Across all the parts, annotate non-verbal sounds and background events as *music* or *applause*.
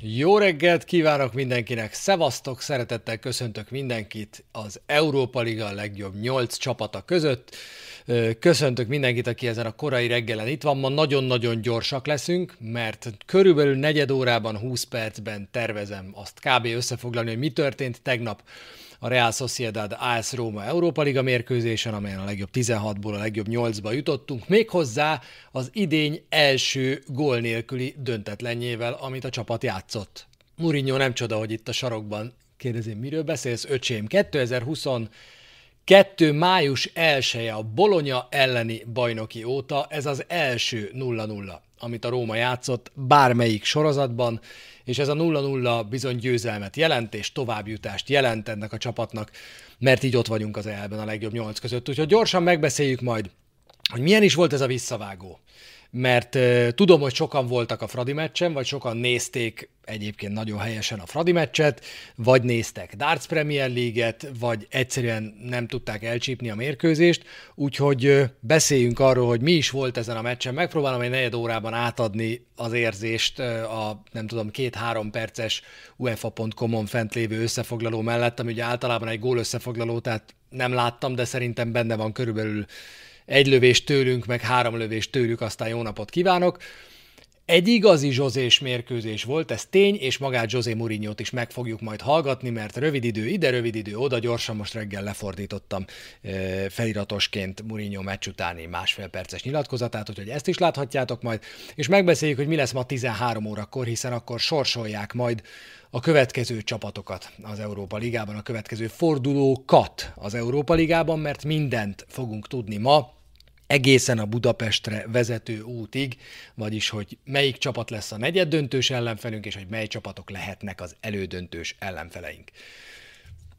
Jó reggelt kívánok mindenkinek, szevasztok, szeretettel köszöntök mindenkit az Európa Liga legjobb 8 csapata között. Köszöntök mindenkit, aki ezen a korai reggelen itt van. Ma nagyon-nagyon gyorsak leszünk, mert körülbelül negyed órában, 20 percben tervezem azt kb. összefoglalni, hogy mi történt tegnap a Real Sociedad AS Roma Európa Liga mérkőzésen, amelyen a legjobb 16-ból a legjobb 8-ba jutottunk, méghozzá az idény első gól nélküli döntetlenjével, amit a csapat játszott. Mourinho nem csoda, hogy itt a sarokban kérdezi, miről beszélsz, öcsém? 2020 2. május 1 a Bolonya elleni bajnoki óta ez az első 0-0, amit a Róma játszott bármelyik sorozatban, és ez a 0-0 bizony győzelmet jelent, és továbbjutást jelent ennek a csapatnak, mert így ott vagyunk az elben a legjobb nyolc között. Úgyhogy gyorsan megbeszéljük majd, hogy milyen is volt ez a visszavágó mert tudom, hogy sokan voltak a Fradi meccsen, vagy sokan nézték egyébként nagyon helyesen a Fradi meccset, vagy néztek Darts Premier League-et, vagy egyszerűen nem tudták elcsípni a mérkőzést, úgyhogy uh, beszéljünk arról, hogy mi is volt ezen a meccsen. Megpróbálom egy negyed órában átadni az érzést a nem tudom, két-három perces UEFA.com-on fent lévő összefoglaló mellett, ami ugye általában egy gól összefoglaló, tehát nem láttam, de szerintem benne van körülbelül egy lövés tőlünk, meg három lövés tőlük, aztán jó napot kívánok. Egy igazi Zsozés mérkőzés volt, ez tény, és magát José mourinho is meg fogjuk majd hallgatni, mert rövid idő ide, rövid idő oda, gyorsan most reggel lefordítottam feliratosként Mourinho meccs utáni másfél perces nyilatkozatát, úgyhogy ezt is láthatjátok majd, és megbeszéljük, hogy mi lesz ma 13 órakor, hiszen akkor sorsolják majd a következő csapatokat az Európa Ligában, a következő fordulókat az Európa Ligában, mert mindent fogunk tudni ma, egészen a Budapestre vezető útig, vagyis hogy melyik csapat lesz a negyed döntős ellenfelünk, és hogy mely csapatok lehetnek az elődöntős ellenfeleink.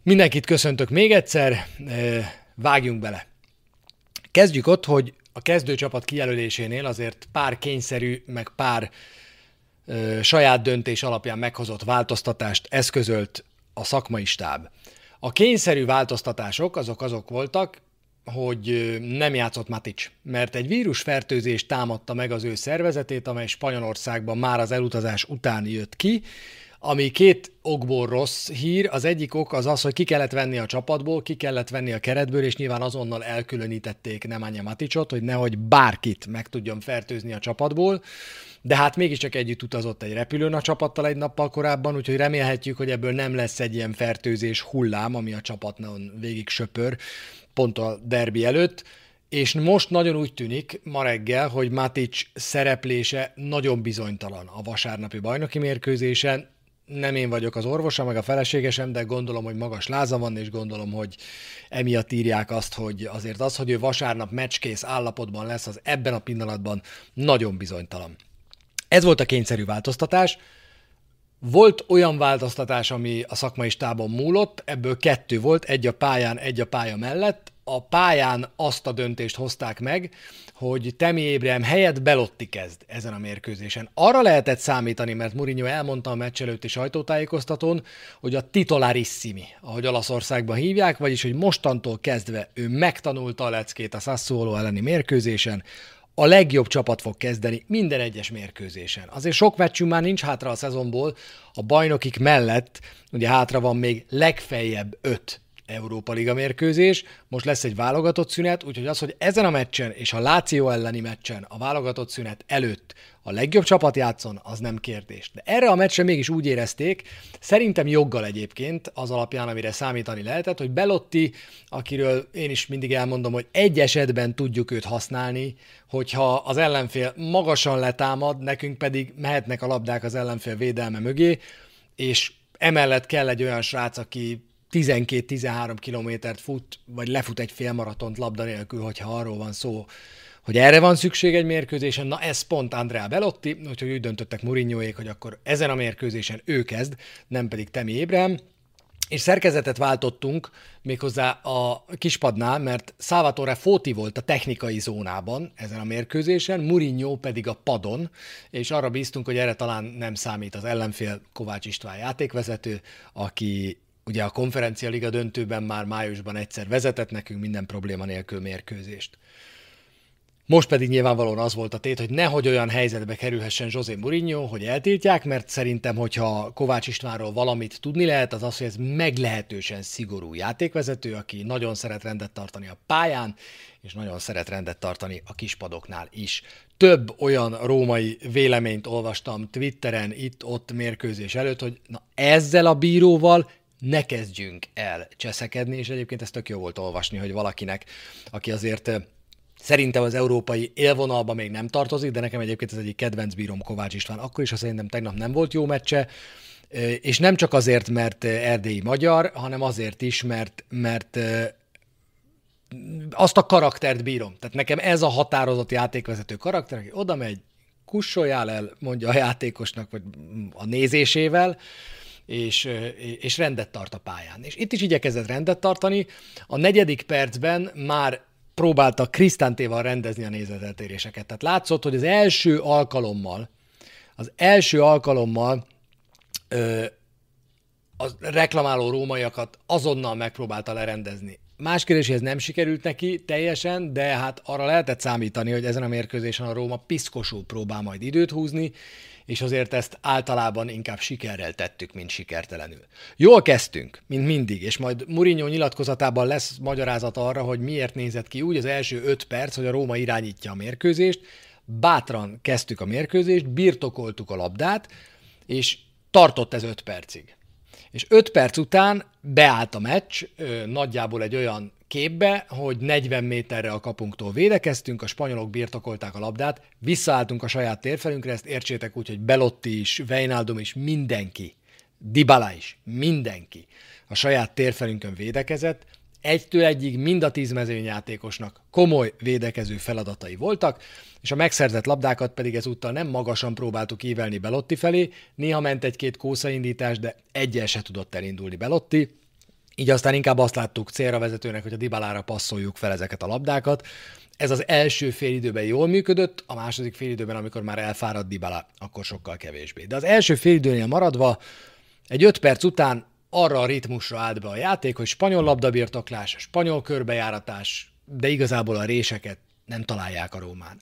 Mindenkit köszöntök még egyszer, vágjunk bele. Kezdjük ott, hogy a kezdőcsapat kijelölésénél azért pár kényszerű, meg pár saját döntés alapján meghozott változtatást eszközölt a szakmai stáb. A kényszerű változtatások azok azok voltak, hogy nem játszott Matic, mert egy vírusfertőzés támadta meg az ő szervezetét, amely Spanyolországban már az elutazás után jött ki, ami két okból rossz hír. Az egyik ok az az, hogy ki kellett venni a csapatból, ki kellett venni a keretből, és nyilván azonnal elkülönítették Nemanja Maticot, hogy nehogy bárkit meg tudjon fertőzni a csapatból de hát mégiscsak együtt utazott egy repülőn a csapattal egy nappal korábban, úgyhogy remélhetjük, hogy ebből nem lesz egy ilyen fertőzés hullám, ami a csapatnon végig söpör, pont a derbi előtt. És most nagyon úgy tűnik ma reggel, hogy Matic szereplése nagyon bizonytalan a vasárnapi bajnoki mérkőzésen. Nem én vagyok az orvosa, meg a feleségesem, de gondolom, hogy magas láza van, és gondolom, hogy emiatt írják azt, hogy azért az, hogy ő vasárnap meccskész állapotban lesz, az ebben a pillanatban nagyon bizonytalan. Ez volt a kényszerű változtatás. Volt olyan változtatás, ami a szakmai stábon múlott, ebből kettő volt, egy a pályán, egy a pálya mellett. A pályán azt a döntést hozták meg, hogy Temi Ébrem helyett Belotti kezd ezen a mérkőzésen. Arra lehetett számítani, mert Mourinho elmondta a meccs előtti sajtótájékoztatón, hogy a titolarissimi, ahogy Olaszországban hívják, vagyis hogy mostantól kezdve ő megtanulta a leckét a Sassuolo elleni mérkőzésen, a legjobb csapat fog kezdeni minden egyes mérkőzésen. Azért sok meccsünk már nincs hátra a szezonból, a bajnokik mellett ugye hátra van még legfeljebb öt Európa Liga mérkőzés, most lesz egy válogatott szünet, úgyhogy az, hogy ezen a meccsen és a Láció elleni meccsen a válogatott szünet előtt a legjobb csapat játszon, az nem kérdés. De erre a meccsre mégis úgy érezték, szerintem joggal egyébként, az alapján, amire számítani lehetett, hogy Belotti, akiről én is mindig elmondom, hogy egy esetben tudjuk őt használni, hogyha az ellenfél magasan letámad, nekünk pedig mehetnek a labdák az ellenfél védelme mögé, és emellett kell egy olyan srác, aki 12-13 kilométert fut, vagy lefut egy félmaratont labda nélkül, hogyha arról van szó, hogy erre van szükség egy mérkőzésen, na ez pont Andrea Belotti, úgyhogy úgy döntöttek Mourinhoék, hogy akkor ezen a mérkőzésen ő kezd, nem pedig Temi Ébrahim, és szerkezetet váltottunk méghozzá a kispadnál, mert Salvatore Foti volt a technikai zónában ezen a mérkőzésen, Mourinho pedig a padon, és arra bíztunk, hogy erre talán nem számít az ellenfél Kovács István játékvezető, aki ugye a konferencia liga döntőben már májusban egyszer vezetett nekünk minden probléma nélkül mérkőzést. Most pedig nyilvánvalóan az volt a tét, hogy nehogy olyan helyzetbe kerülhessen José Mourinho, hogy eltiltják, mert szerintem, hogyha Kovács Istvánról valamit tudni lehet, az az, hogy ez meglehetősen szigorú játékvezető, aki nagyon szeret rendet tartani a pályán, és nagyon szeret rendet tartani a kispadoknál is. Több olyan római véleményt olvastam Twitteren, itt-ott mérkőzés előtt, hogy na ezzel a bíróval ne kezdjünk el cseszekedni, és egyébként ez tök jó volt olvasni, hogy valakinek, aki azért Szerintem az európai élvonalba még nem tartozik, de nekem egyébként ez egyik kedvenc bírom Kovács István. Akkor is, ha szerintem tegnap nem volt jó meccse, és nem csak azért, mert erdélyi magyar, hanem azért is, mert, mert azt a karaktert bírom. Tehát nekem ez a határozott játékvezető karakter, aki oda megy, kussoljál el, mondja a játékosnak, vagy a nézésével, és, és rendet tart a pályán. És itt is igyekezett rendet tartani. A negyedik percben már próbálta Krisztántéval rendezni a nézeteltéréseket. Tehát látszott, hogy az első alkalommal, az első alkalommal ö, a reklamáló rómaiakat azonnal megpróbálta lerendezni. Más kérdés, ez nem sikerült neki teljesen, de hát arra lehetett számítani, hogy ezen a mérkőzésen a Róma piszkosul próbál majd időt húzni, és azért ezt általában inkább sikerrel tettük, mint sikertelenül. Jól kezdtünk, mint mindig, és majd Mourinho nyilatkozatában lesz magyarázat arra, hogy miért nézett ki úgy az első öt perc, hogy a Róma irányítja a mérkőzést, bátran kezdtük a mérkőzést, birtokoltuk a labdát, és tartott ez öt percig. És öt perc után beállt a meccs, nagyjából egy olyan képbe, hogy 40 méterre a kapunktól védekeztünk, a spanyolok birtokolták a labdát, visszaálltunk a saját térfelünkre, ezt értsétek úgy, hogy Belotti is, Weinaldum is, mindenki, Dybala is, mindenki a saját térfelünkön védekezett, egytől egyig mind a tíz mezőnyjátékosnak komoly védekező feladatai voltak, és a megszerzett labdákat pedig ezúttal nem magasan próbáltuk ívelni Belotti felé, néha ment egy-két kószaindítás, de egyel se tudott elindulni Belotti, így aztán inkább azt láttuk célra vezetőnek, hogy a Dibalára passzoljuk fel ezeket a labdákat. Ez az első fél időben jól működött, a második fél időben, amikor már elfáradt Dybala, akkor sokkal kevésbé. De az első fél időnél maradva, egy öt perc után arra a ritmusra állt be a játék, hogy spanyol labdabirtoklás, spanyol körbejáratás, de igazából a réseket nem találják a Rómán.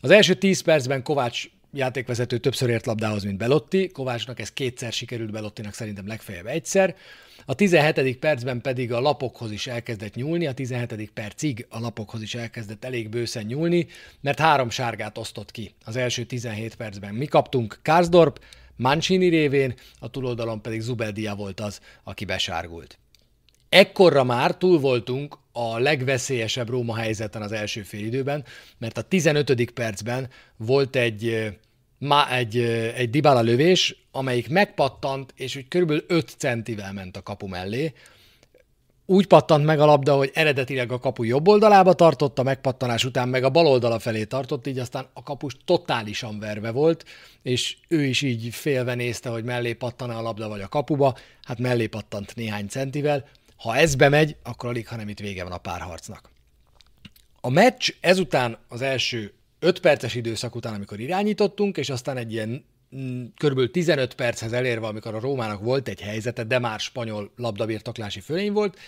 Az első 10 percben Kovács játékvezető többször ért labdához, mint Belotti, Kovácsnak ez kétszer sikerült, Belottinak szerintem legfeljebb egyszer. A 17. percben pedig a lapokhoz is elkezdett nyúlni, a 17. percig a lapokhoz is elkezdett elég bőszen nyúlni, mert három sárgát osztott ki az első 17 percben. Mi kaptunk Karsdorp, Mancini révén, a túloldalon pedig Zubeldia volt az, aki besárgult. Ekkorra már túl voltunk a legveszélyesebb Róma helyzeten az első fél időben, mert a 15. percben volt egy, má, egy, egy Dybala lövés, amelyik megpattant, és úgy körülbelül 5 centivel ment a kapu mellé. Úgy pattant meg a labda, hogy eredetileg a kapu jobb oldalába tartotta, megpattanás után meg a bal oldala felé tartott, így aztán a kapus totálisan verve volt, és ő is így félve nézte, hogy mellé pattan a labda vagy a kapuba, hát mellé pattant néhány centivel, ha ez bemegy, akkor alig, hanem itt vége van a párharcnak. A meccs ezután az első 5 perces időszak után, amikor irányítottunk, és aztán egy ilyen mm, kb. 15 perchez elérve, amikor a Rómának volt egy helyzete, de már spanyol labdabirtoklási fölény volt,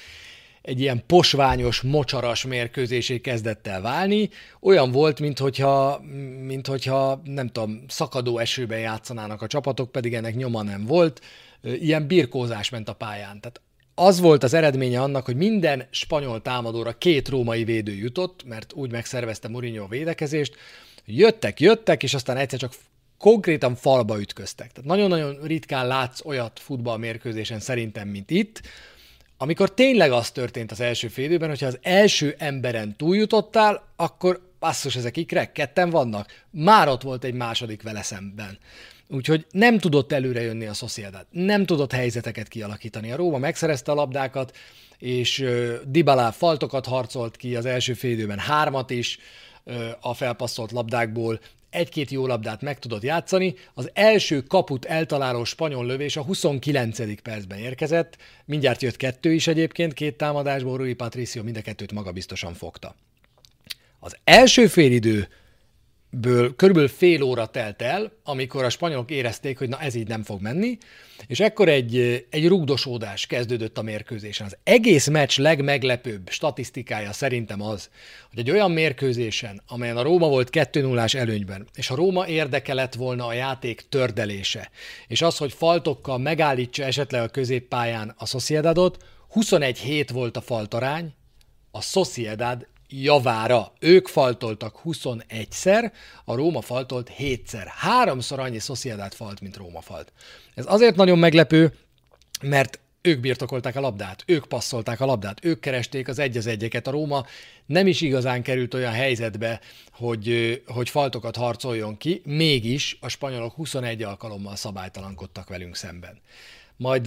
egy ilyen posványos, mocsaras mérkőzésé kezdett el válni. Olyan volt, mintha, minthogyha, nem tudom, szakadó esőben játszanának a csapatok, pedig ennek nyoma nem volt. Ilyen birkózás ment a pályán. Tehát az volt az eredménye annak, hogy minden spanyol támadóra két római védő jutott, mert úgy megszervezte Mourinho a védekezést, jöttek, jöttek, és aztán egyszer csak konkrétan falba ütköztek. Tehát nagyon-nagyon ritkán látsz olyat futballmérkőzésen szerintem, mint itt, amikor tényleg az történt az első félidőben, hogyha az első emberen túljutottál, akkor basszus, ezek ikrek, ketten vannak. Már ott volt egy második vele szemben. Úgyhogy nem tudott előre jönni a Sociedad, nem tudott helyzeteket kialakítani. A Róma megszerezte a labdákat, és Dybala faltokat harcolt ki az első fél időben, hármat is a felpasszolt labdákból, egy-két jó labdát meg tudott játszani. Az első kaput eltaláló spanyol lövés a 29. percben érkezett, mindjárt jött kettő is egyébként, két támadásból Rui Patricio mind a kettőt magabiztosan fogta. Az első félidő ből körülbelül fél óra telt el, amikor a spanyolok érezték, hogy na ez így nem fog menni, és ekkor egy, egy rugdosódás kezdődött a mérkőzésen. Az egész meccs legmeglepőbb statisztikája szerintem az, hogy egy olyan mérkőzésen, amelyen a Róma volt 2 0 előnyben, és a Róma érdeke lett volna a játék tördelése, és az, hogy faltokkal megállítsa esetleg a középpályán a Sociedadot, 21-7 volt a faltarány, a Sociedad javára. Ők faltoltak 21-szer, a Róma faltolt 7-szer. Háromszor annyi Sociedad falt, mint Róma falt. Ez azért nagyon meglepő, mert ők birtokolták a labdát, ők passzolták a labdát, ők keresték az egy az egyeket. A Róma nem is igazán került olyan helyzetbe, hogy, hogy faltokat harcoljon ki, mégis a spanyolok 21 alkalommal szabálytalankodtak velünk szemben. Majd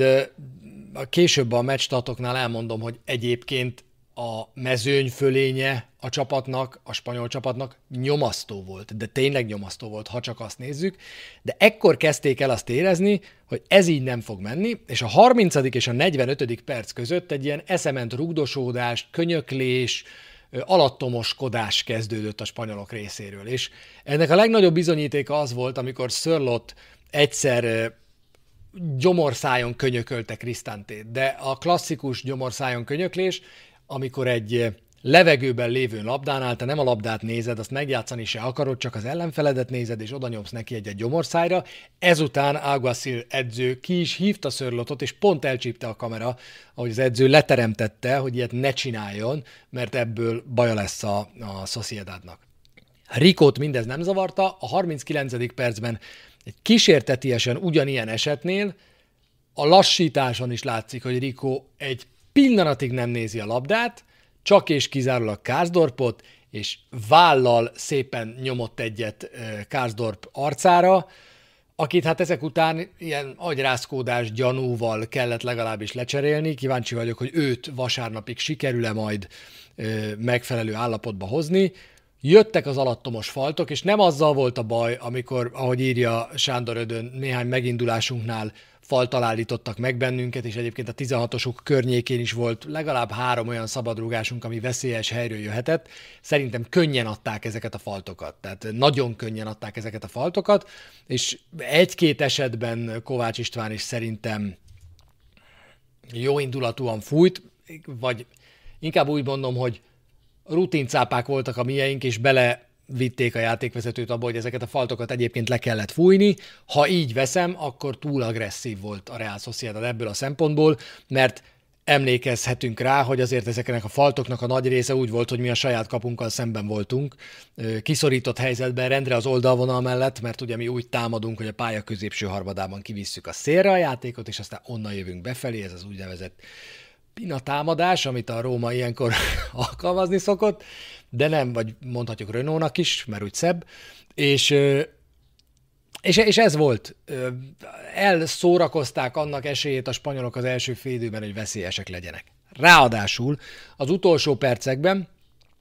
a később a meccstartoknál elmondom, hogy egyébként a mezőny fölénye a csapatnak, a spanyol csapatnak nyomasztó volt, de tényleg nyomasztó volt, ha csak azt nézzük, de ekkor kezdték el azt érezni, hogy ez így nem fog menni, és a 30. és a 45. perc között egy ilyen eszement rugdosódás, könyöklés, alattomoskodás kezdődött a spanyolok részéről. És ennek a legnagyobb bizonyítéka az volt, amikor Szörlott egyszer gyomorszájon könyökölte Krisztántét, de a klasszikus gyomorszájon könyöklés amikor egy eh, levegőben lévő labdánál te nem a labdát nézed, azt megjátszani se akarod, csak az ellenfeledet nézed, és oda nyomsz neki egy-egy gyomorszájra. Ezután Alguacil edző ki is hívta szörlotot, és pont elcsípte a kamera, ahogy az edző leteremtette, hogy ilyet ne csináljon, mert ebből baja lesz a, a Sociedadnak. Rikót mindez nem zavarta, a 39. percben egy kísértetiesen ugyanilyen esetnél a lassításon is látszik, hogy Rikó egy pillanatig nem nézi a labdát, csak és kizárólag Kárzdorpot, és vállal szépen nyomott egyet Kárzdorp arcára, akit hát ezek után ilyen agyrázkódás gyanúval kellett legalábbis lecserélni. Kíváncsi vagyok, hogy őt vasárnapig sikerül-e majd megfelelő állapotba hozni. Jöttek az alattomos faltok, és nem azzal volt a baj, amikor, ahogy írja Sándor Ödön néhány megindulásunknál, faltal állítottak meg bennünket, és egyébként a 16-osok környékén is volt legalább három olyan szabadrugásunk, ami veszélyes helyről jöhetett. Szerintem könnyen adták ezeket a faltokat, tehát nagyon könnyen adták ezeket a faltokat, és egy-két esetben Kovács István is szerintem jó indulatúan fújt, vagy inkább úgy mondom, hogy rutincápák voltak a mieink, és bele vitték a játékvezetőt abba, hogy ezeket a faltokat egyébként le kellett fújni. Ha így veszem, akkor túl agresszív volt a Real Sociedad ebből a szempontból, mert emlékezhetünk rá, hogy azért ezeknek a faltoknak a nagy része úgy volt, hogy mi a saját kapunkkal szemben voltunk, kiszorított helyzetben rendre az oldalvonal mellett, mert ugye mi úgy támadunk, hogy a pálya középső harmadában kivisszük a szélre a játékot, és aztán onnan jövünk befelé, ez az úgynevezett pina támadás, amit a Róma ilyenkor *laughs* alkalmazni szokott, de nem, vagy mondhatjuk Renault-nak is, mert úgy szebb, és, és, és ez volt. Elszórakozták annak esélyét a spanyolok az első félidőben, hogy veszélyesek legyenek. Ráadásul az utolsó percekben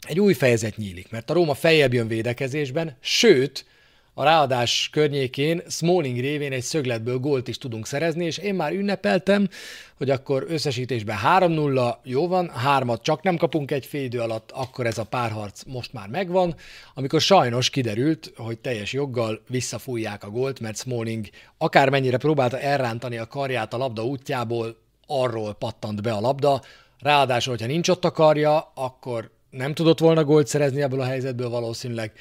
egy új fejezet nyílik, mert a Róma feljebb jön védekezésben, sőt, a ráadás környékén Smalling révén egy szögletből gólt is tudunk szerezni, és én már ünnepeltem, hogy akkor összesítésben 3-0, jó van, hármat csak nem kapunk egy fél idő alatt, akkor ez a párharc most már megvan, amikor sajnos kiderült, hogy teljes joggal visszafújják a gólt, mert Smalling akármennyire próbálta elrántani a karját a labda útjából, arról pattant be a labda, ráadásul, hogyha nincs ott a karja, akkor nem tudott volna gólt szerezni ebből a helyzetből valószínűleg,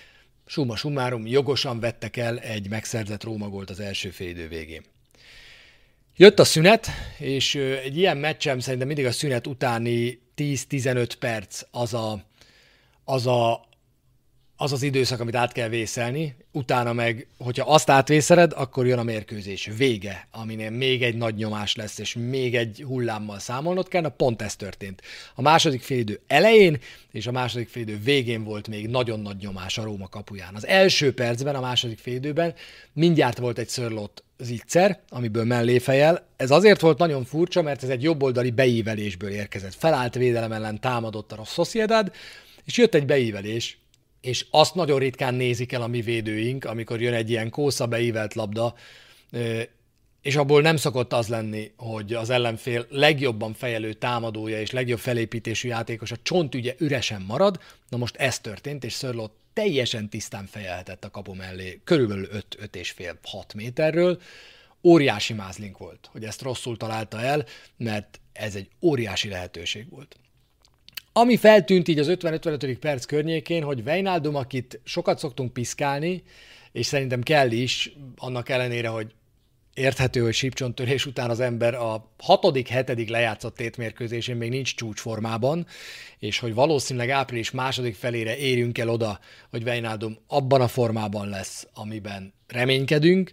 Summa summarum, jogosan vettek el egy megszerzett Róma az első félidő végén. Jött a szünet, és egy ilyen meccsem szerintem mindig a szünet utáni 10-15 perc az a, az a az az időszak, amit át kell vészelni, utána meg, hogyha azt átvészeled, akkor jön a mérkőzés vége, aminél még egy nagy nyomás lesz, és még egy hullámmal számolnod kell, na pont ez történt. A második félidő elején és a második félidő végén volt még nagyon nagy nyomás a Róma kapuján. Az első percben, a második félidőben mindjárt volt egy szörlott zicser, amiből mellé fejel. Ez azért volt nagyon furcsa, mert ez egy jobboldali beívelésből érkezett. Felállt védelem ellen támadott a Sociedad, és jött egy beívelés, és azt nagyon ritkán nézik el a mi védőink, amikor jön egy ilyen kósza beívelt labda, és abból nem szokott az lenni, hogy az ellenfél legjobban fejelő támadója és legjobb felépítésű játékos a csontügye üresen marad. Na most ez történt, és Szörlott teljesen tisztán fejelhetett a kapu mellé, körülbelül 5-5,5-6 méterről. Óriási mázlink volt, hogy ezt rosszul találta el, mert ez egy óriási lehetőség volt. Ami feltűnt így az 50-55. perc környékén, hogy Vejnaldum, akit sokat szoktunk piszkálni, és szerintem kell is, annak ellenére, hogy érthető, hogy sípcsontörés után az ember a hatodik, hetedik lejátszott tétmérkőzésén még nincs csúcsformában, és hogy valószínűleg április második felére érjünk el oda, hogy Vejnádum abban a formában lesz, amiben reménykedünk,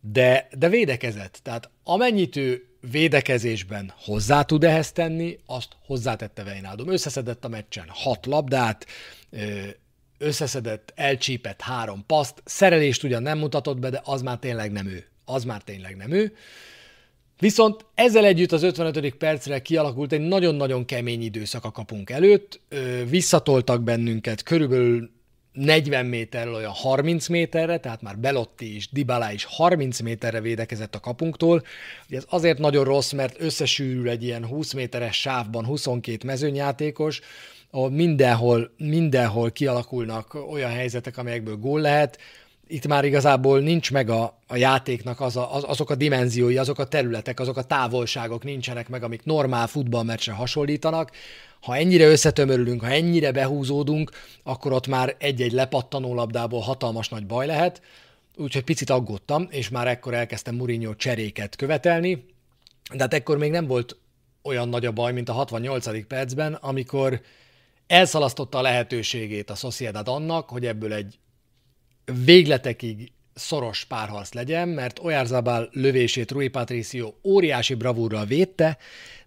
de, de védekezett. Tehát amennyit ő védekezésben hozzá tud ehhez tenni, azt hozzátette Vejnádum. Összeszedett a meccsen hat labdát, összeszedett, elcsípett három paszt, szerelést ugyan nem mutatott be, de az már tényleg nem ő az már tényleg nem ő. Viszont ezzel együtt az 55. percre kialakult egy nagyon-nagyon kemény időszak a kapunk előtt. Visszatoltak bennünket körülbelül 40 méterről olyan 30 méterre, tehát már Belotti is, Dybala is 30 méterre védekezett a kapunktól. Ugye ez azért nagyon rossz, mert összesűrül egy ilyen 20 méteres sávban 22 mezőnyjátékos, ahol mindenhol, mindenhol kialakulnak olyan helyzetek, amelyekből gól lehet itt már igazából nincs meg a, a játéknak az a, az, azok a dimenziói, azok a területek, azok a távolságok nincsenek meg, amik normál futballmeccsre hasonlítanak. Ha ennyire összetömörülünk, ha ennyire behúzódunk, akkor ott már egy-egy lepattanó labdából hatalmas nagy baj lehet. Úgyhogy picit aggódtam, és már ekkor elkezdtem Mourinho cseréket követelni, de hát ekkor még nem volt olyan nagy a baj, mint a 68. percben, amikor elszalasztotta a lehetőségét a Sociedad annak, hogy ebből egy végletekig szoros párharc legyen, mert Oyarzabal lövését Rui Patricio óriási bravúrral védte,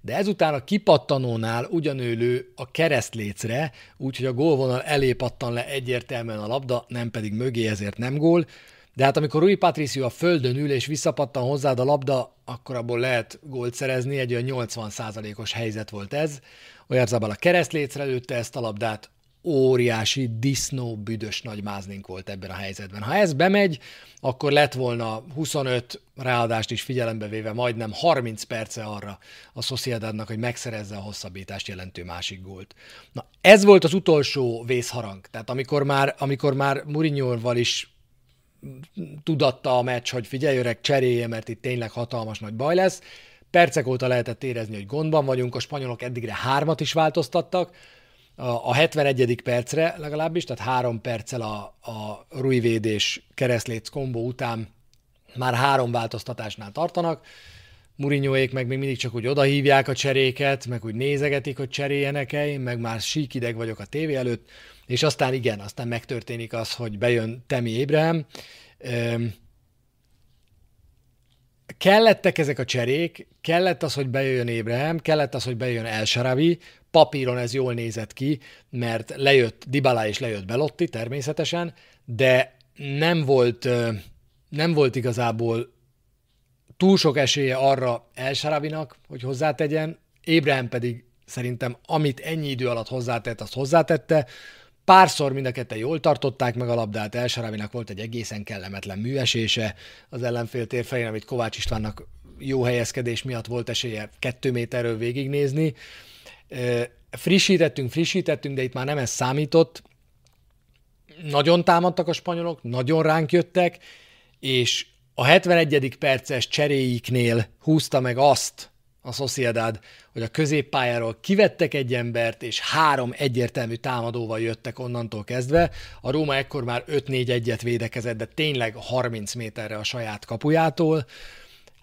de ezután a kipattanónál ugyanő a keresztlécre, úgyhogy a gólvonal elé pattan le egyértelműen a labda, nem pedig mögé, ezért nem gól. De hát amikor Rui Patricio a földön ül és visszapattan hozzád a labda, akkor abból lehet gólt szerezni, egy olyan 80%-os helyzet volt ez. Oyarzabal a keresztlécre lőtte ezt a labdát, óriási, disznó, büdös nagy mázlink volt ebben a helyzetben. Ha ez bemegy, akkor lett volna 25 ráadást is figyelembe véve majdnem 30 perce arra a Sociedadnak, hogy megszerezze a hosszabbítást jelentő másik gólt. Na, ez volt az utolsó vészharang. Tehát amikor már, amikor már Mourinho-val is tudatta a meccs, hogy figyelj öreg, cserélje, mert itt tényleg hatalmas nagy baj lesz. Percek óta lehetett érezni, hogy gondban vagyunk, a spanyolok eddigre hármat is változtattak, a 71. percre legalábbis, tehát három perccel a, a Rui védés keresztléc kombó után már három változtatásnál tartanak. Murinyóék meg még mindig csak úgy odahívják a cseréket, meg úgy nézegetik, hogy cseréljenek-e, én meg már síkideg vagyok a tévé előtt, és aztán igen, aztán megtörténik az, hogy bejön Temi Ébrahim. Kellettek ezek a cserék, kellett az, hogy bejöjjön Ébrahim, kellett az, hogy bejön El Sharavi, papíron ez jól nézett ki, mert lejött Dybala és lejött Belotti természetesen, de nem volt, nem volt igazából túl sok esélye arra El Sharavinak, hogy hozzátegyen, Ébrahim pedig szerintem amit ennyi idő alatt hozzátett, azt hozzátette, Párszor mind a ketten jól tartották meg a labdát, El Sharavinak volt egy egészen kellemetlen műesése az ellenfél térfelén, amit Kovács Istvánnak jó helyezkedés miatt volt esélye kettő méterről végignézni. Frissítettünk, frissítettünk, de itt már nem ez számított. Nagyon támadtak a spanyolok, nagyon ránk jöttek, és a 71. perces cseréiknél húzta meg azt a Sociedad, hogy a középpályáról kivettek egy embert, és három egyértelmű támadóval jöttek onnantól kezdve. A Róma ekkor már 5-4-1-et védekezett, de tényleg 30 méterre a saját kapujától.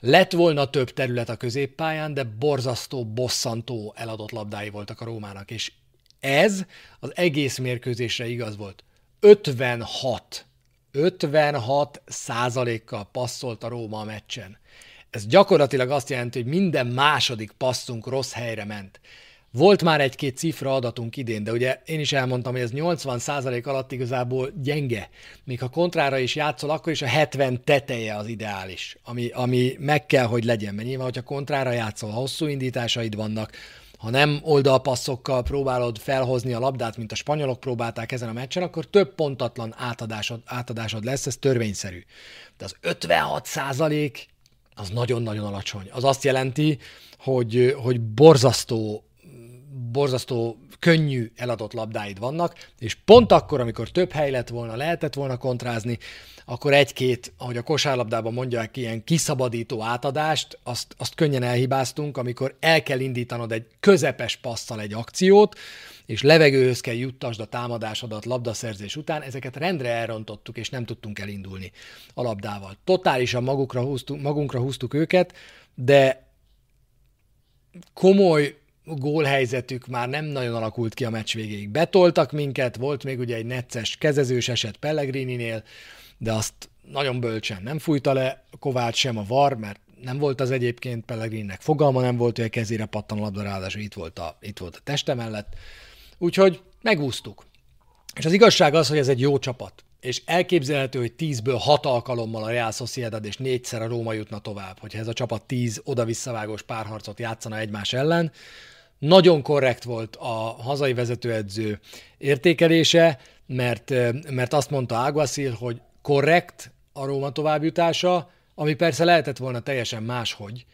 Lett volna több terület a középpályán, de borzasztó, bosszantó eladott labdái voltak a Rómának, és ez az egész mérkőzésre igaz volt. 56, 56 százalékkal passzolt a Róma a meccsen. Ez gyakorlatilag azt jelenti, hogy minden második passzunk rossz helyre ment. Volt már egy-két cifra adatunk idén, de ugye én is elmondtam, hogy ez 80% alatt igazából gyenge. Még ha kontrára is játszol, akkor is a 70 teteje az ideális, ami, ami meg kell, hogy legyen. Mert nyilván, hogyha kontrára játszol, ha hosszú indításaid vannak, ha nem oldalpasszokkal próbálod felhozni a labdát, mint a spanyolok próbálták ezen a meccsen, akkor több pontatlan átadásod, átadásod lesz, ez törvényszerű. De az 56 százalék az nagyon-nagyon alacsony. Az azt jelenti, hogy, hogy borzasztó borzasztó könnyű eladott labdáid vannak, és pont akkor, amikor több hely lett volna, lehetett volna kontrázni, akkor egy-két, ahogy a kosárlabdában mondják, ilyen kiszabadító átadást, azt, azt könnyen elhibáztunk, amikor el kell indítanod egy közepes passzal egy akciót, és levegőhöz kell juttasd a támadásodat labdaszerzés után, ezeket rendre elrontottuk, és nem tudtunk elindulni a labdával. Totálisan magukra húztuk, magunkra húztuk őket, de komoly gólhelyzetük már nem nagyon alakult ki a meccs végéig. Betoltak minket, volt még ugye egy necces kezezős eset Pellegrininél, de azt nagyon bölcsen nem fújta le Kovács sem a VAR, mert nem volt az egyébként Pellegrinnek fogalma nem volt, hogy a kezére pattan a labda, ráadásul itt volt a, itt volt a teste mellett. Úgyhogy megúsztuk. És az igazság az, hogy ez egy jó csapat. És elképzelhető, hogy 10-ből 6 alkalommal a Real Sociedad és négyszer a Róma jutna tovább, hogyha ez a csapat 10 oda-visszavágós párharcot játszana egymás ellen. Nagyon korrekt volt a hazai vezetőedző értékelése, mert, mert azt mondta Águasil, hogy korrekt a Róma továbbjutása, ami persze lehetett volna teljesen máshogy.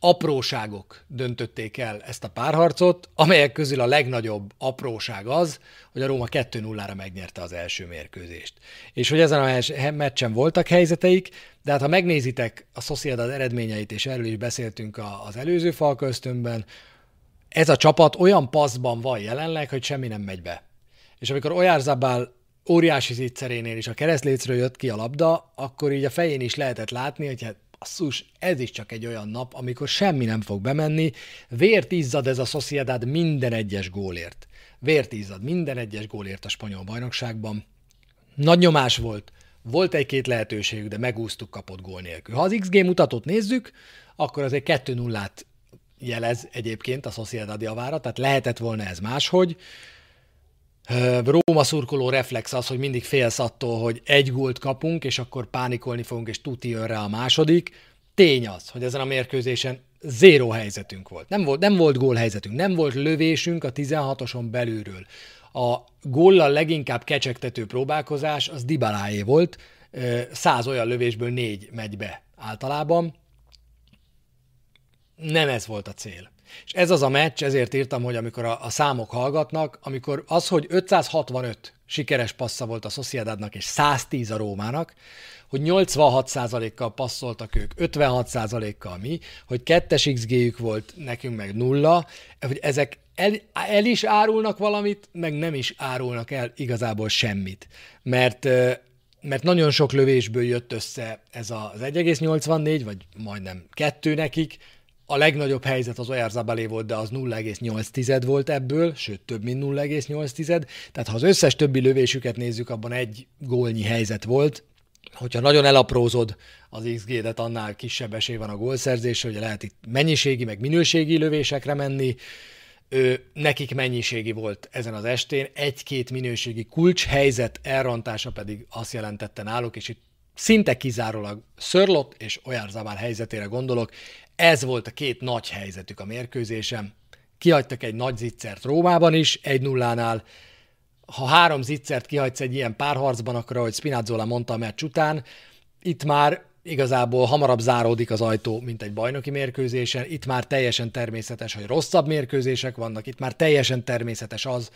Apróságok döntötték el ezt a párharcot, amelyek közül a legnagyobb apróság az, hogy a Róma 2-0-ra megnyerte az első mérkőzést. És hogy ezen a meccsen voltak helyzeteik, de hát ha megnézitek a Sociedad eredményeit, és erről is beszéltünk az előző falköztönben, ez a csapat olyan passzban van jelenleg, hogy semmi nem megy be. És amikor Ojárzabál óriási zicserénél is a keresztlécről jött ki a labda, akkor így a fején is lehetett látni, hogy hát basszus, ez is csak egy olyan nap, amikor semmi nem fog bemenni, vért izzad ez a Sociedad minden egyes gólért. Vért izzad minden egyes gólért a spanyol bajnokságban. Nagy nyomás volt, volt egy-két lehetőségük, de megúsztuk kapott gól nélkül. Ha az XG mutatót nézzük, akkor azért 2-0-át jelez egyébként a Sociedad javára, tehát lehetett volna ez máshogy. Róma szurkoló reflex az, hogy mindig félsz attól, hogy egy gólt kapunk, és akkor pánikolni fogunk, és tuti jön rá a második. Tény az, hogy ezen a mérkőzésen zéró helyzetünk volt. Nem volt, nem volt gól helyzetünk, nem volt lövésünk a 16-oson belülről. A góllal leginkább kecsegtető próbálkozás az Dibaláé volt, száz olyan lövésből négy megy be általában. Nem ez volt a cél. És ez az a meccs, ezért írtam, hogy amikor a, a számok hallgatnak, amikor az, hogy 565 sikeres passza volt a Sociedadnak és 110 a Rómának, hogy 86%-kal passzoltak ők, 56%-kal mi, hogy kettes XG-jük volt nekünk meg nulla, hogy ezek el, el is árulnak valamit, meg nem is árulnak el igazából semmit. Mert mert nagyon sok lövésből jött össze ez az 1,84, vagy majdnem kettő nekik, a legnagyobb helyzet az Oyarzabelé volt, de az 0,8 volt ebből, sőt több mint 0,8. Tehát ha az összes többi lövésüket nézzük, abban egy gólnyi helyzet volt. Hogyha nagyon elaprózod az XG-det, annál kisebb esély van a gólszerzésre, hogy lehet itt mennyiségi, meg minőségi lövésekre menni. Ő, nekik mennyiségi volt ezen az estén, egy-két minőségi kulcs helyzet elrontása pedig azt jelentette náluk, és itt szinte kizárólag Szörlott és Ojárzabál helyzetére gondolok. Ez volt a két nagy helyzetük a mérkőzésem. Kihagytak egy nagy zicsert Rómában is, egy nullánál. Ha három zicsert kihagysz egy ilyen párharcban, akkor ahogy Spinazzola mondta a meccs után, itt már igazából hamarabb záródik az ajtó, mint egy bajnoki mérkőzésen. Itt már teljesen természetes, hogy rosszabb mérkőzések vannak, itt már teljesen természetes az,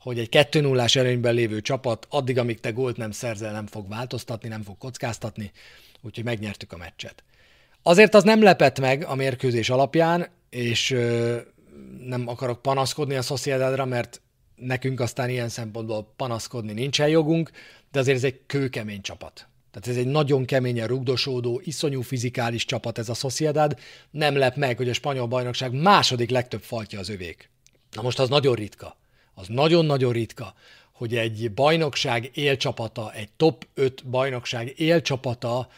hogy egy 2 0 előnyben lévő csapat addig, amíg te gólt nem szerzel, nem fog változtatni, nem fog kockáztatni, úgyhogy megnyertük a meccset. Azért az nem lepett meg a mérkőzés alapján, és ö, nem akarok panaszkodni a Sociedadra, mert nekünk aztán ilyen szempontból panaszkodni nincsen jogunk, de azért ez egy kőkemény csapat. Tehát ez egy nagyon keményen rugdosódó, iszonyú fizikális csapat ez a Sociedad. Nem lep meg, hogy a spanyol bajnokság második legtöbb faltja az övék. Na most az nagyon ritka. Az nagyon-nagyon ritka, hogy egy bajnokság élcsapata, egy top 5 bajnokság élcsapata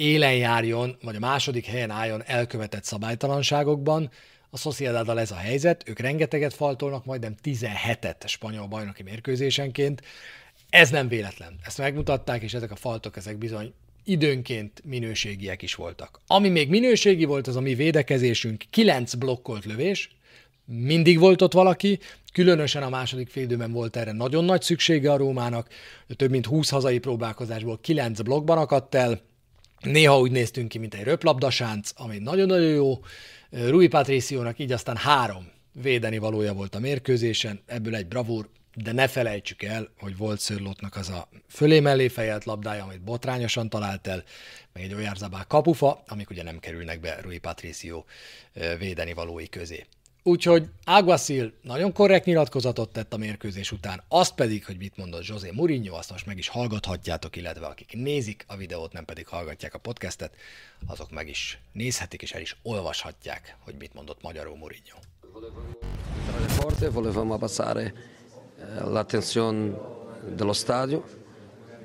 élen járjon, vagy a második helyen álljon elkövetett szabálytalanságokban. A Sociedaddal ez a helyzet, ők rengeteget faltolnak, majdnem 17-et spanyol bajnoki mérkőzésenként. Ez nem véletlen. Ezt megmutatták, és ezek a faltok, ezek bizony időnként minőségiek is voltak. Ami még minőségi volt, az a mi védekezésünk, 9 blokkolt lövés, mindig volt ott valaki, különösen a második félidőben volt erre nagyon nagy szüksége a Rómának, több mint 20 hazai próbálkozásból 9 blokkban akadt el, Néha úgy néztünk ki, mint egy röplabdasánc, ami nagyon-nagyon jó. Rui Patriciónak így aztán három védeni valója volt a mérkőzésen, ebből egy bravúr, de ne felejtsük el, hogy volt Szörlótnak az a fölé mellé fejelt labdája, amit botrányosan talált el, meg egy Oyarzabal kapufa, amik ugye nem kerülnek be Rui Patricio védeni valói közé. Úgyhogy Aguasil nagyon korrekt nyilatkozatot tett a mérkőzés után, azt pedig, hogy mit mondott José Mourinho, azt most meg is hallgathatjátok, illetve akik nézik a videót, nem pedig hallgatják a podcastet, azok meg is nézhetik és el is olvashatják, hogy mit mondott magyarul Mourinho. Forte, volevamo abbassare eh, la tensione dello stadio,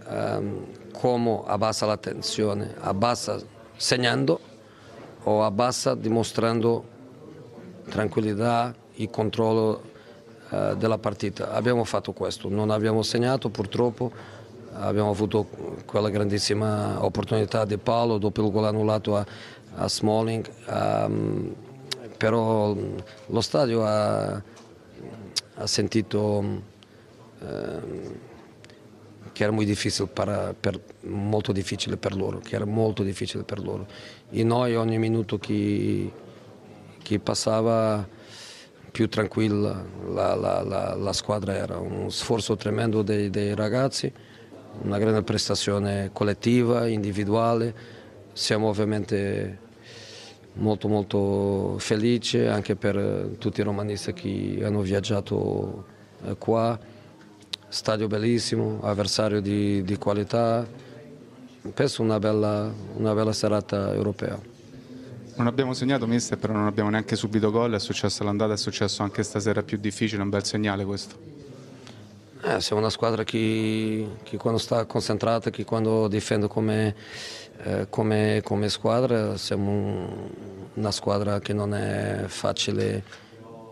ehm, come abbassa la tensione? Abbassa segnando o abbassa dimostrando tranquillità e controllo eh, della partita. Abbiamo fatto questo, non abbiamo segnato purtroppo, abbiamo avuto quella grandissima opportunità di palo dopo il gol annullato a, a Smalling, um, però lo stadio ha, ha sentito um, che era molto difficile per, per, molto difficile per loro, che era molto difficile per loro. E noi ogni minuto che che passava più tranquilla la, la, la, la squadra era. Un sforzo tremendo dei, dei ragazzi, una grande prestazione collettiva, individuale. Siamo ovviamente molto molto felici anche per tutti i romanisti che hanno viaggiato eh, qua. Stadio bellissimo, avversario di, di qualità, penso una bella, una bella serata europea. Non abbiamo segnato mister, però non abbiamo neanche subito gol, è successo l'andata, è successo anche stasera più difficile, un bel segnale questo. Eh, siamo una squadra che, che, quando sta concentrata, che quando difende come, eh, come, come squadra, siamo una squadra che non è facile,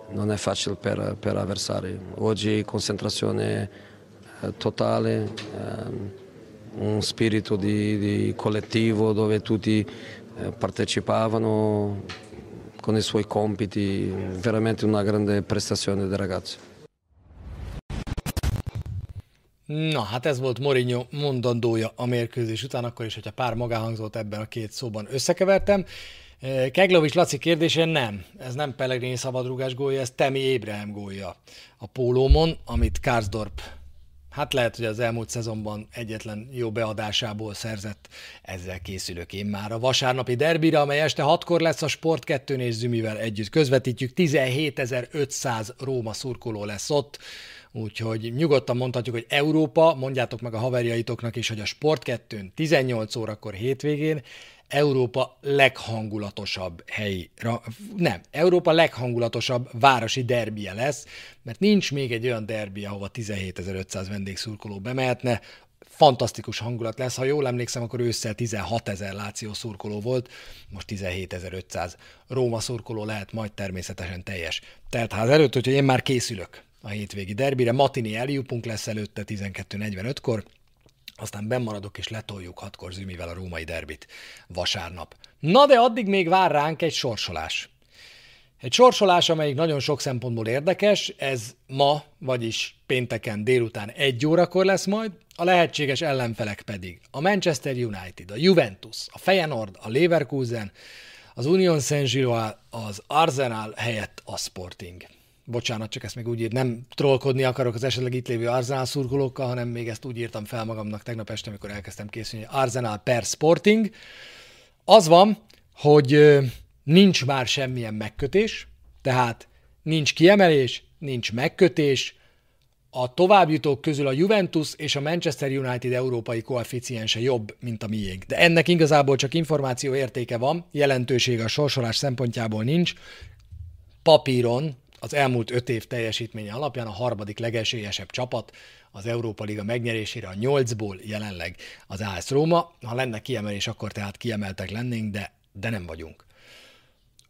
non è facile per, per avversari. Oggi concentrazione eh, totale, eh, un spirito di, di collettivo dove tutti partecipavano con i suoi compiti, veramente una grande prestazione dei ragazzi. Na, hát ez volt Mourinho mondandója a mérkőzés után, akkor is, hogyha pár magánhangzót ebben a két szóban összekevertem. Eh, Keglovics Laci kérdése nem. Ez nem Pellegrini szabadrugás gólja, ez Temi Ébrahim gólja a pólómon, amit Karsdorp Hát lehet, hogy az elmúlt szezonban egyetlen jó beadásából szerzett, ezzel készülök én már a vasárnapi derbire, amely este hatkor lesz a Sport 2 és Zümivel együtt közvetítjük. 17.500 Róma szurkoló lesz ott, úgyhogy nyugodtan mondhatjuk, hogy Európa, mondjátok meg a haverjaitoknak is, hogy a Sport 2 18 órakor hétvégén Európa leghangulatosabb helyi, nem, Európa leghangulatosabb városi derbije lesz, mert nincs még egy olyan derbi, ahova 17.500 vendégszurkoló bemehetne, fantasztikus hangulat lesz. Ha jól emlékszem, akkor ősszel 16 ezer Láció szurkoló volt, most 17.500 Róma szurkoló lehet majd természetesen teljes teltház előtt, úgyhogy én már készülök a hétvégi derbire. Matini eljupunk lesz előtte 12.45-kor, aztán bemaradok és letoljuk hatkor Zümivel a római derbit vasárnap. Na de addig még vár ránk egy sorsolás. Egy sorsolás, amelyik nagyon sok szempontból érdekes, ez ma, vagyis pénteken délután egy órakor lesz majd, a lehetséges ellenfelek pedig a Manchester United, a Juventus, a Feyenoord, a Leverkusen, az Union Saint-Gilloise, az Arsenal helyett a Sporting bocsánat, csak ezt még úgy írt, nem trollkodni akarok az esetleg itt lévő Arsenal szurkolókkal, hanem még ezt úgy írtam fel magamnak tegnap este, amikor elkezdtem készülni, Arsenal per Sporting. Az van, hogy nincs már semmilyen megkötés, tehát nincs kiemelés, nincs megkötés, a továbbjutók közül a Juventus és a Manchester United európai koeficiense jobb, mint a miénk. De ennek igazából csak információ értéke van, jelentősége a sorsolás szempontjából nincs. Papíron az elmúlt öt év teljesítménye alapján a harmadik legesélyesebb csapat az Európa Liga megnyerésére a nyolcból jelenleg az AS Róma. Ha lenne kiemelés, akkor tehát kiemeltek lennénk, de, de nem vagyunk.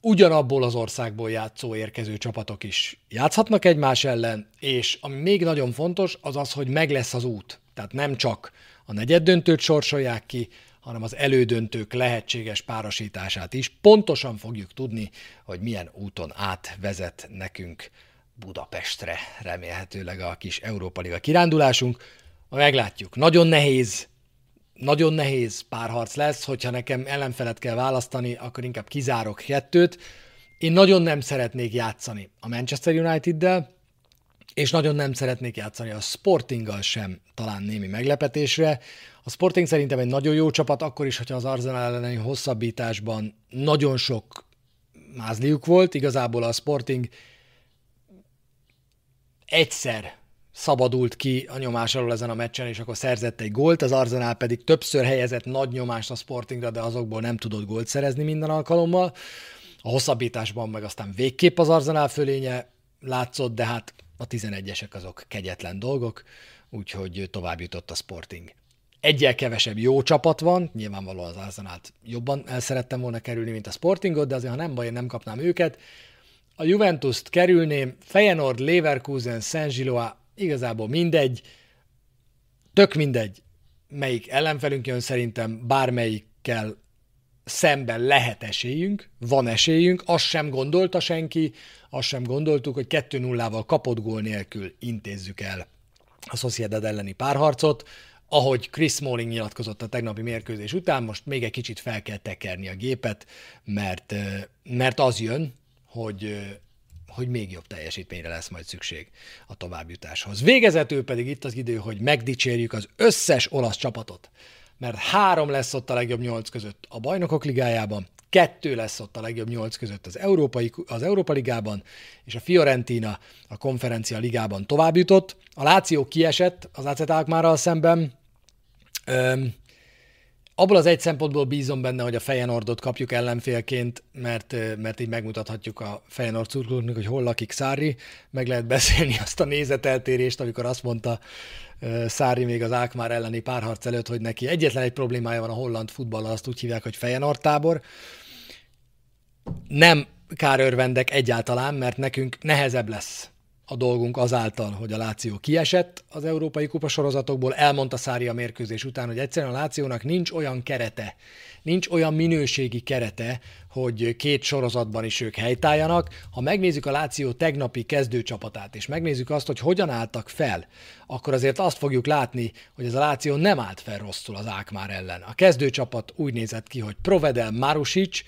Ugyanabból az országból játszó érkező csapatok is játszhatnak egymás ellen, és ami még nagyon fontos, az az, hogy meg lesz az út. Tehát nem csak a negyed döntőt sorsolják ki, hanem az elődöntők lehetséges párosítását is. Pontosan fogjuk tudni, hogy milyen úton átvezet nekünk Budapestre remélhetőleg a kis Európa Liga kirándulásunk. Meglátjuk. Nagyon nehéz, nagyon nehéz párharc lesz, hogyha nekem ellenfelet kell választani, akkor inkább kizárok kettőt. Én nagyon nem szeretnék játszani a Manchester United-del, és nagyon nem szeretnék játszani a Sportinggal sem, talán némi meglepetésre. A Sporting szerintem egy nagyon jó csapat, akkor is, hogyha az Arsenal elleni hosszabbításban nagyon sok mázliuk volt. Igazából a Sporting egyszer szabadult ki a nyomás alól ezen a meccsen, és akkor szerzett egy gólt, az Arsenal pedig többször helyezett nagy nyomást a Sportingra, de azokból nem tudott gólt szerezni minden alkalommal. A hosszabbításban meg aztán végképp az Arsenal fölénye látszott, de hát a 11-esek azok kegyetlen dolgok, úgyhogy tovább jutott a Sporting. Egyel kevesebb jó csapat van, nyilvánvalóan az Arsenalt jobban el szerettem volna kerülni, mint a Sportingot, de azért ha nem baj, én nem kapnám őket. A Juventus-t kerülném, Feyenoord, Leverkusen, Saint Gillois, igazából mindegy, tök mindegy, melyik ellenfelünk jön, szerintem bármelyikkel szemben lehet esélyünk, van esélyünk, azt sem gondolta senki, azt sem gondoltuk, hogy 2-0-val kapott gól nélkül intézzük el a Sociedad elleni párharcot, ahogy Chris Smalling nyilatkozott a tegnapi mérkőzés után, most még egy kicsit fel kell tekerni a gépet, mert, mert az jön, hogy, hogy még jobb teljesítményre lesz majd szükség a továbbjutáshoz. Végezetül pedig itt az idő, hogy megdicsérjük az összes olasz csapatot, mert három lesz ott a legjobb nyolc között a bajnokok ligájában, kettő lesz ott a legjobb nyolc között az, Európai, az Európa Ligában, és a Fiorentina a konferencia ligában tovább jutott. A Láció kiesett az AZ Alkmárral szemben. Öm, abból az egy szempontból bízom benne, hogy a Fejenordot kapjuk ellenfélként, mert, mert így megmutathatjuk a Fejenord szurkolóknak, hogy hol lakik Szári, meg lehet beszélni azt a nézeteltérést, amikor azt mondta Szári még az Ákmár elleni párharc előtt, hogy neki egyetlen egy problémája van a holland futballal, azt úgy hívják, hogy Fejenord tábor. Nem kárörvendek egyáltalán, mert nekünk nehezebb lesz a dolgunk azáltal, hogy a Láció kiesett az Európai Kupa sorozatokból, elmondta Szári a mérkőzés után, hogy egyszerűen a Lációnak nincs olyan kerete, nincs olyan minőségi kerete, hogy két sorozatban is ők helytálljanak. Ha megnézzük a Láció tegnapi kezdőcsapatát, és megnézzük azt, hogy hogyan álltak fel, akkor azért azt fogjuk látni, hogy ez a Láció nem állt fel rosszul az Ákmár ellen. A kezdőcsapat úgy nézett ki, hogy Provedel Marusic,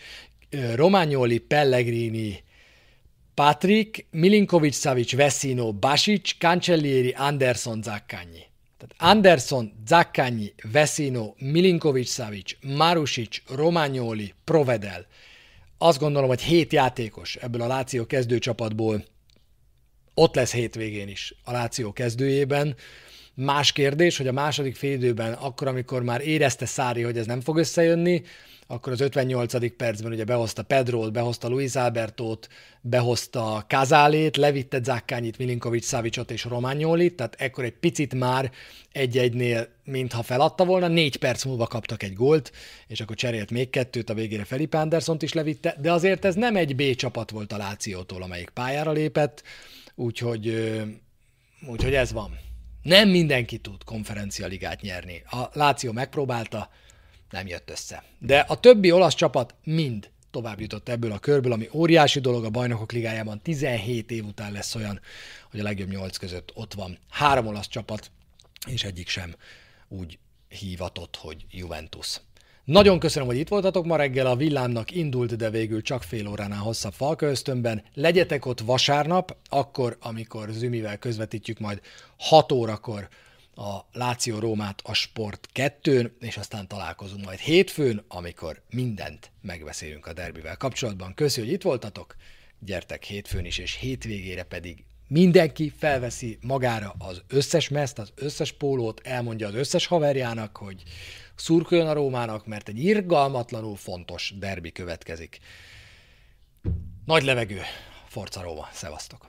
Romagnoli, Pellegrini, Patrick, Milinkovic, Savic, Vecino, Basic, Cancellieri, Anderson, Zaccagni. Tehát Anderson, Zaccagni, Vecino, Milinkovic, Savic, Marusic, Romagnoli, Provedel. Azt gondolom, hogy hét játékos ebből a Láció kezdőcsapatból ott lesz hétvégén is a Láció kezdőjében. Más kérdés, hogy a második félidőben, akkor, amikor már érezte Szári, hogy ez nem fog összejönni, akkor az 58. percben ugye behozta Pedrót, behozta Luis Albertót, behozta Kazálét, levitte Zákkányit, Milinkovic, Szavicot és Rományolit, tehát ekkor egy picit már egy-egynél, mintha feladta volna, négy perc múlva kaptak egy gólt, és akkor cserélt még kettőt, a végére Felipe Andersont is levitte, de azért ez nem egy B csapat volt a Lációtól, amelyik pályára lépett, úgyhogy, úgyhogy ez van. Nem mindenki tud konferencialigát nyerni. A Láció megpróbálta, nem jött össze. De a többi olasz csapat mind tovább jutott ebből a körből, ami óriási dolog a bajnokok ligájában. 17 év után lesz olyan, hogy a legjobb nyolc között ott van három olasz csapat, és egyik sem úgy hívatott, hogy Juventus. Nagyon köszönöm, hogy itt voltatok ma reggel. A villámnak indult, de végül csak fél óránál hosszabb falköztömben. Legyetek ott vasárnap, akkor, amikor Zümivel közvetítjük majd 6 órakor a Láció Rómát a Sport 2 és aztán találkozunk majd hétfőn, amikor mindent megbeszélünk a derbivel kapcsolatban. Köszönjük, hogy itt voltatok, gyertek hétfőn is, és hétvégére pedig mindenki felveszi magára az összes meszt, az összes pólót, elmondja az összes haverjának, hogy szurkoljon a Rómának, mert egy irgalmatlanul fontos derbi következik. Nagy levegő, Forca Róma, szevasztok!